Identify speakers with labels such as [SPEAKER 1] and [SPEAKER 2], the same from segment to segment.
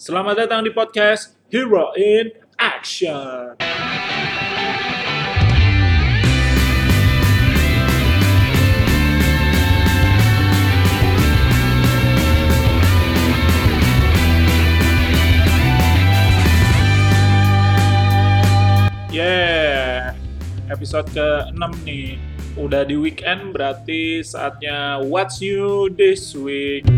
[SPEAKER 1] Selamat datang di podcast Hero in Action. Yeah, episode ke-6 nih. Udah di weekend berarti saatnya What's New This Week.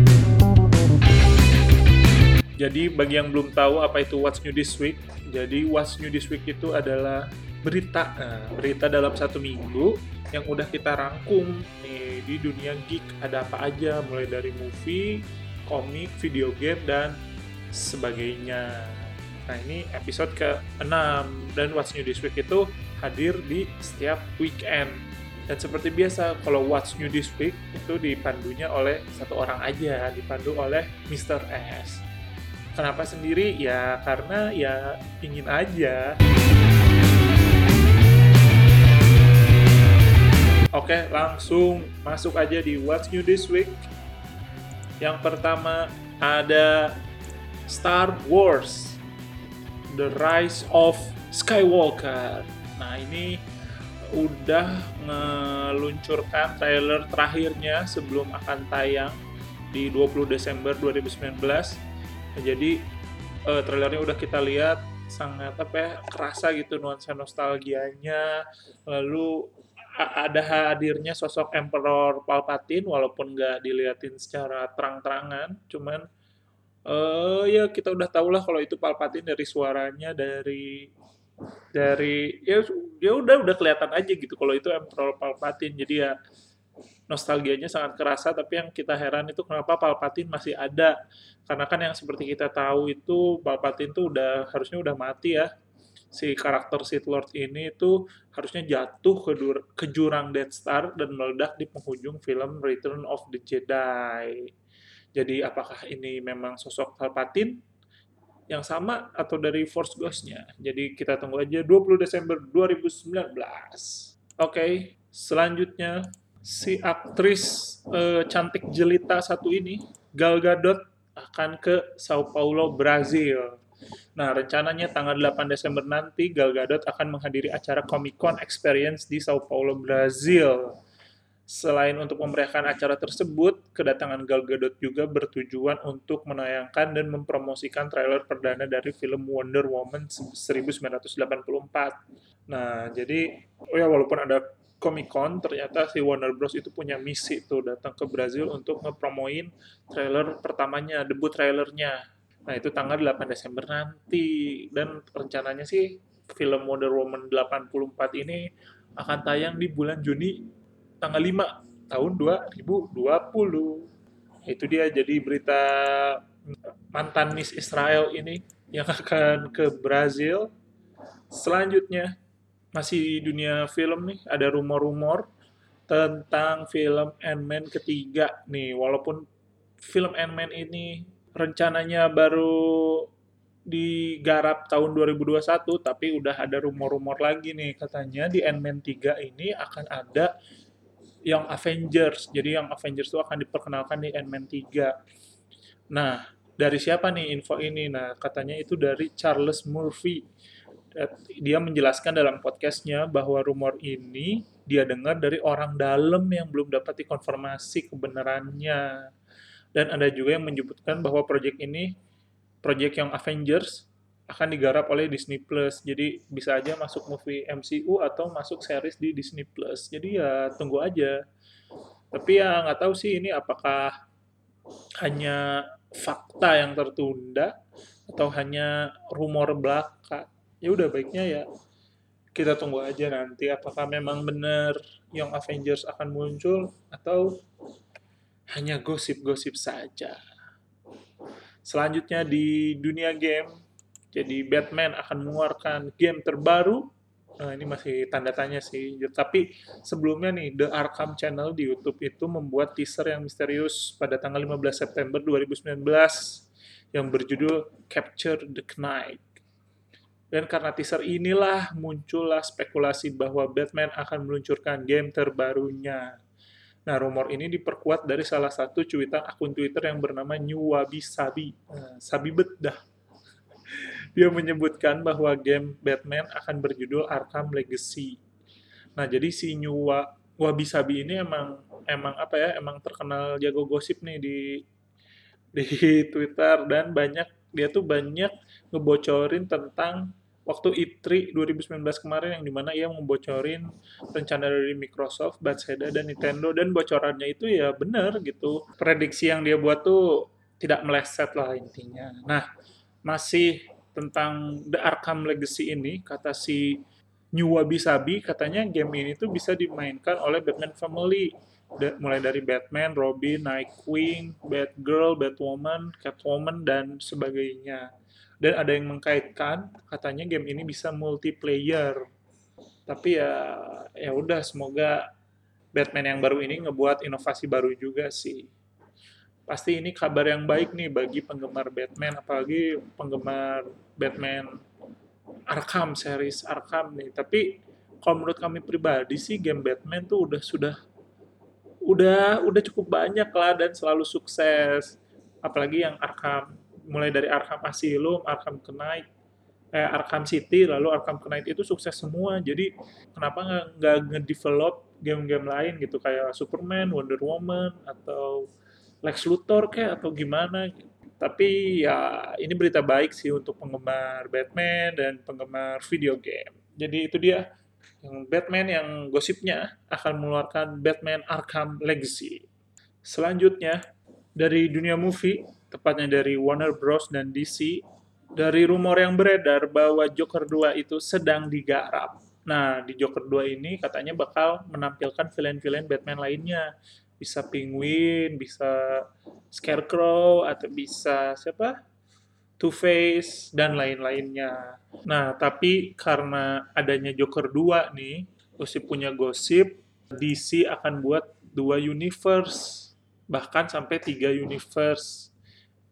[SPEAKER 1] Jadi bagi yang belum tahu apa itu What's New This Week, jadi What's New This Week itu adalah berita, nah, berita dalam satu minggu yang udah kita rangkum nih di dunia geek ada apa aja, mulai dari movie, komik, video game dan sebagainya. Nah ini episode ke-6 dan What's New This Week itu hadir di setiap weekend. Dan seperti biasa, kalau What's New This Week itu dipandunya oleh satu orang aja, dipandu oleh Mr. S. Kenapa sendiri? Ya karena ya ingin aja. Oke, langsung masuk aja di What's New This Week. Yang pertama ada Star Wars The Rise of Skywalker. Nah, ini udah meluncurkan trailer terakhirnya sebelum akan tayang di 20 Desember 2019 jadi uh, trailernya udah kita lihat sangat apa ya kerasa gitu nuansa nostalgianya. Lalu ada hadirnya sosok Emperor Palpatine walaupun nggak diliatin secara terang-terangan. Cuman uh, ya kita udah tahu lah kalau itu Palpatine dari suaranya dari dari ya ya udah udah kelihatan aja gitu kalau itu Emperor Palpatine. Jadi ya nostalgianya sangat kerasa tapi yang kita heran itu kenapa Palpatine masih ada karena kan yang seperti kita tahu itu Palpatine tuh udah harusnya udah mati ya si karakter Sith Lord ini itu harusnya jatuh ke, ke jurang Death Star dan meledak di penghujung film Return of the Jedi. Jadi apakah ini memang sosok Palpatine yang sama atau dari Force Ghost-nya? Jadi kita tunggu aja 20 Desember 2019. Oke, okay, selanjutnya si aktris uh, cantik jelita satu ini, Gal Gadot, akan ke Sao Paulo, Brazil. Nah, rencananya tanggal 8 Desember nanti Gal Gadot akan menghadiri acara Comic Con Experience di Sao Paulo, Brazil. Selain untuk memeriahkan acara tersebut, kedatangan Gal Gadot juga bertujuan untuk menayangkan dan mempromosikan trailer perdana dari film Wonder Woman 1984. Nah, jadi oh ya walaupun ada Comic Con ternyata si Warner Bros itu punya misi tuh datang ke Brazil untuk ngepromoin trailer pertamanya, debut trailernya. Nah, itu tanggal 8 Desember nanti dan rencananya sih film Wonder Woman 84 ini akan tayang di bulan Juni tanggal 5 tahun 2020. Itu dia jadi berita mantan Miss Israel ini yang akan ke Brazil. Selanjutnya masih di dunia film nih, ada rumor-rumor tentang film Ant-Man ketiga nih. Walaupun film Ant-Man ini rencananya baru digarap tahun 2021, tapi udah ada rumor-rumor lagi nih. Katanya di Ant-Man 3 ini akan ada yang Avengers. Jadi yang Avengers itu akan diperkenalkan di Ant-Man 3. Nah, dari siapa nih info ini? Nah, katanya itu dari Charles Murphy dia menjelaskan dalam podcastnya bahwa rumor ini dia dengar dari orang dalam yang belum dapat dikonfirmasi kebenarannya. Dan ada juga yang menyebutkan bahwa proyek ini, proyek yang Avengers, akan digarap oleh Disney Plus. Jadi bisa aja masuk movie MCU atau masuk series di Disney Plus. Jadi ya tunggu aja. Tapi ya nggak tahu sih ini apakah hanya fakta yang tertunda atau hanya rumor belaka ya udah baiknya ya kita tunggu aja nanti apakah memang benar yang Avengers akan muncul atau hanya gosip-gosip saja. Selanjutnya di dunia game, jadi Batman akan mengeluarkan game terbaru. Nah, ini masih tanda tanya sih. Tapi sebelumnya nih, The Arkham Channel di YouTube itu membuat teaser yang misterius pada tanggal 15 September 2019 yang berjudul Capture the Knight. Dan karena teaser inilah muncullah spekulasi bahwa Batman akan meluncurkan game terbarunya. Nah, rumor ini diperkuat dari salah satu cuitan akun Twitter yang bernama New Wabi Sabi. Nah, sabi bedah. dia menyebutkan bahwa game Batman akan berjudul Arkham Legacy. Nah, jadi si Nyuwa Wabi Sabi ini emang emang apa ya? Emang terkenal jago gosip nih di di Twitter dan banyak dia tuh banyak ngebocorin tentang waktu E3 2019 kemarin yang di mana ia membocorin rencana dari Microsoft, Bethesda, dan Nintendo dan bocorannya itu ya benar gitu. Prediksi yang dia buat tuh tidak meleset lah intinya. Nah, masih tentang The Arkham Legacy ini, kata si New Wabi Sabi, katanya game ini tuh bisa dimainkan oleh Batman Family. mulai dari Batman, Robin, Nightwing, Batgirl, Batwoman, Catwoman, dan sebagainya dan ada yang mengkaitkan katanya game ini bisa multiplayer. Tapi ya ya udah semoga Batman yang baru ini ngebuat inovasi baru juga sih. Pasti ini kabar yang baik nih bagi penggemar Batman apalagi penggemar Batman Arkham series Arkham nih. Tapi kalau menurut kami pribadi sih game Batman tuh udah sudah udah udah cukup banyak lah dan selalu sukses. Apalagi yang Arkham mulai dari Arkham Asylum, Arkham Knight, eh, Arkham City, lalu Arkham Knight itu sukses semua. Jadi kenapa nggak nge-develop game-game lain gitu kayak Superman, Wonder Woman atau Lex Luthor kayak atau gimana? Tapi ya ini berita baik sih untuk penggemar Batman dan penggemar video game. Jadi itu dia yang Batman yang gosipnya akan mengeluarkan Batman Arkham Legacy. Selanjutnya dari dunia movie tepatnya dari Warner Bros. dan DC, dari rumor yang beredar bahwa Joker 2 itu sedang digarap. Nah, di Joker 2 ini katanya bakal menampilkan villain-villain Batman lainnya. Bisa Penguin, bisa Scarecrow, atau bisa siapa? Two-Face, dan lain-lainnya. Nah, tapi karena adanya Joker 2 nih, gosip punya gosip, DC akan buat dua universe, bahkan sampai tiga universe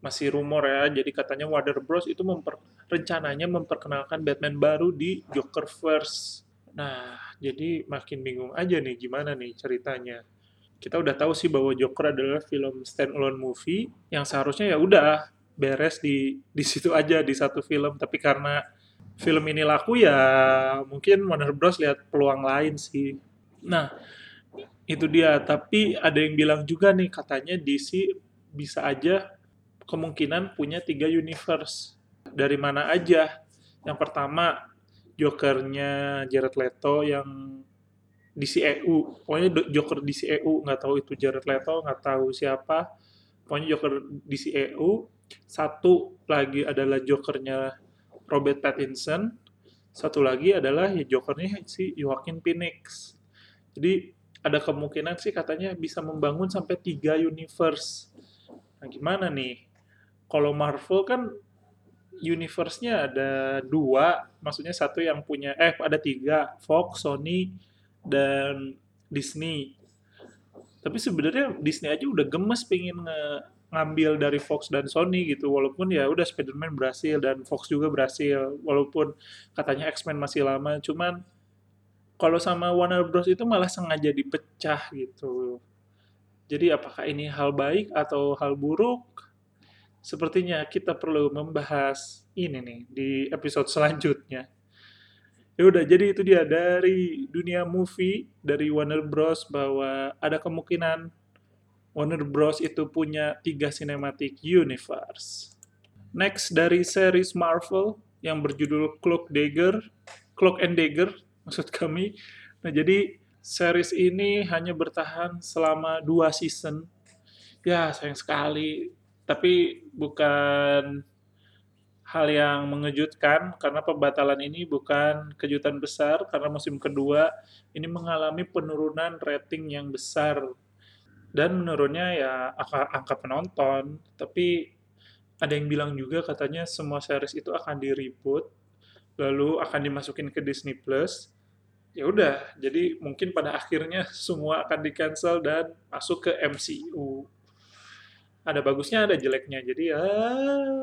[SPEAKER 1] masih rumor ya. Jadi katanya Warner Bros itu memper, rencananya memperkenalkan Batman baru di Jokerverse. Nah, jadi makin bingung aja nih gimana nih ceritanya. Kita udah tahu sih bahwa Joker adalah film standalone movie yang seharusnya ya udah beres di di situ aja di satu film, tapi karena film ini laku ya mungkin Warner Bros lihat peluang lain sih. Nah, itu dia, tapi ada yang bilang juga nih katanya DC bisa aja kemungkinan punya tiga universe. Dari mana aja? Yang pertama, Jokernya Jared Leto yang DCEU. Pokoknya Joker DCEU, nggak tahu itu Jared Leto, nggak tahu siapa. Pokoknya Joker DCEU. Satu lagi adalah Jokernya Robert Pattinson. Satu lagi adalah ya Jokernya si Joaquin Phoenix. Jadi ada kemungkinan sih katanya bisa membangun sampai tiga universe. Nah gimana nih? Kalau Marvel kan universe-nya ada dua, maksudnya satu yang punya, eh ada tiga, Fox, Sony, dan Disney. Tapi sebenarnya Disney aja udah gemes pengen nge ngambil dari Fox dan Sony gitu walaupun ya udah Spider-Man berhasil dan Fox juga berhasil walaupun katanya X-Men masih lama cuman kalau sama Warner Bros. itu malah sengaja dipecah gitu. Jadi apakah ini hal baik atau hal buruk sepertinya kita perlu membahas ini nih di episode selanjutnya. Ya udah, jadi itu dia dari dunia movie dari Warner Bros bahwa ada kemungkinan Warner Bros itu punya tiga cinematic universe. Next dari series Marvel yang berjudul Cloak Dagger, Cloak and Dagger maksud kami. Nah jadi series ini hanya bertahan selama dua season. Ya sayang sekali tapi bukan hal yang mengejutkan karena pembatalan ini bukan kejutan besar karena musim kedua ini mengalami penurunan rating yang besar. Dan menurunnya ya angka, angka penonton tapi ada yang bilang juga katanya semua series itu akan di reboot lalu akan dimasukin ke Disney Plus. Ya udah jadi mungkin pada akhirnya semua akan di cancel dan masuk ke MCU ada bagusnya ada jeleknya jadi ya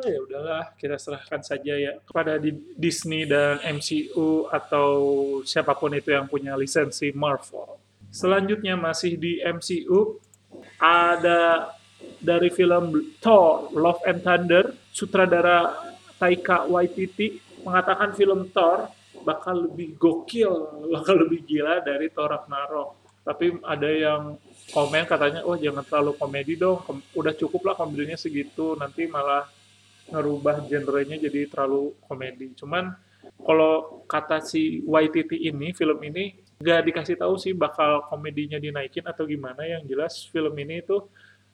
[SPEAKER 1] ya udahlah kita serahkan saja ya kepada di Disney dan MCU atau siapa pun itu yang punya lisensi Marvel selanjutnya masih di MCU ada dari film Thor Love and Thunder sutradara Taika Waititi mengatakan film Thor bakal lebih gokil, bakal lebih gila dari Thor Ragnarok. Tapi ada yang komen katanya, oh jangan terlalu komedi dong, udah cukup lah komedinya segitu, nanti malah ngerubah genrenya jadi terlalu komedi. Cuman kalau kata si Waititi ini, film ini nggak dikasih tahu sih bakal komedinya dinaikin atau gimana. Yang jelas film ini itu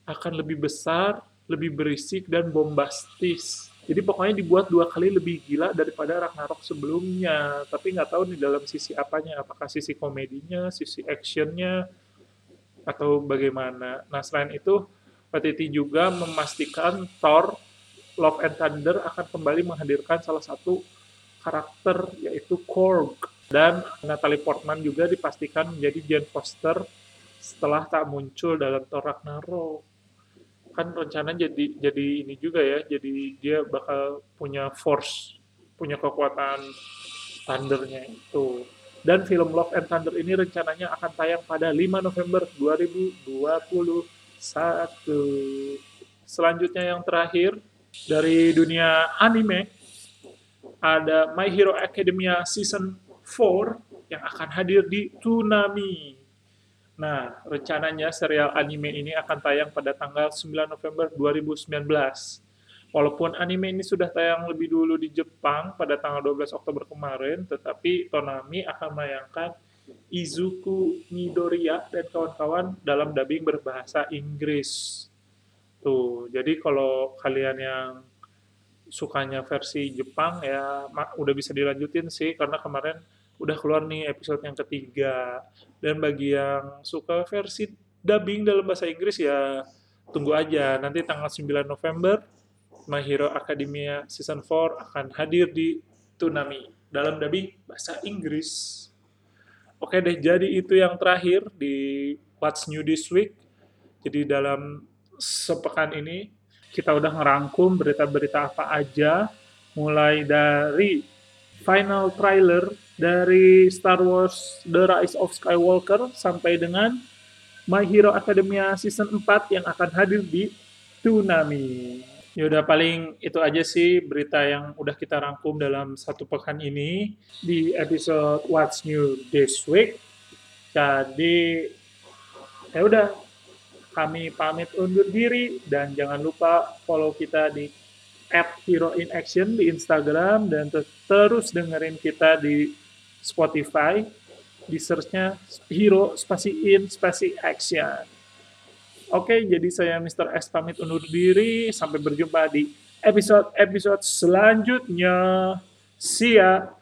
[SPEAKER 1] akan lebih besar, lebih berisik dan bombastis. Jadi pokoknya dibuat dua kali lebih gila daripada Ragnarok sebelumnya. Tapi nggak tahu nih dalam sisi apanya, apakah sisi komedinya, sisi actionnya, atau bagaimana. Nah selain itu, Patiti juga memastikan Thor Love and Thunder akan kembali menghadirkan salah satu karakter yaitu Korg. Dan Natalie Portman juga dipastikan menjadi Jane Foster setelah tak muncul dalam Thor Ragnarok. Kan rencana jadi jadi ini juga ya jadi dia bakal punya force punya kekuatan thundernya itu dan film Love and Thunder ini rencananya akan tayang pada 5 November 2021 selanjutnya yang terakhir dari dunia anime ada My Hero Academia Season 4 yang akan hadir di Toonami Nah, rencananya serial anime ini akan tayang pada tanggal 9 November 2019. Walaupun anime ini sudah tayang lebih dulu di Jepang pada tanggal 12 Oktober kemarin, tetapi Tonami akan menayangkan Izuku Midoriya dan kawan-kawan dalam dubbing berbahasa Inggris. Tuh, jadi kalau kalian yang sukanya versi Jepang ya udah bisa dilanjutin sih karena kemarin udah keluar nih episode yang ketiga. Dan bagi yang suka versi dubbing dalam bahasa Inggris ya tunggu aja. Nanti tanggal 9 November My Hero Academia Season 4 akan hadir di Tsunami dalam dubbing bahasa Inggris. Oke deh, jadi itu yang terakhir di What's New This Week. Jadi dalam sepekan ini kita udah ngerangkum berita-berita apa aja mulai dari final trailer dari Star Wars The Rise of Skywalker sampai dengan My Hero Academia Season 4 yang akan hadir di Tsunami. Ya udah paling itu aja sih berita yang udah kita rangkum dalam satu pekan ini di episode What's New This Week. Jadi ya udah kami pamit undur diri dan jangan lupa follow kita di at Hero in Action di Instagram dan terus dengerin kita di Spotify, di searchnya Hero Spasi In Spasi Action. Oke, jadi saya Mr. S pamit undur diri. Sampai berjumpa di episode-episode selanjutnya. See ya!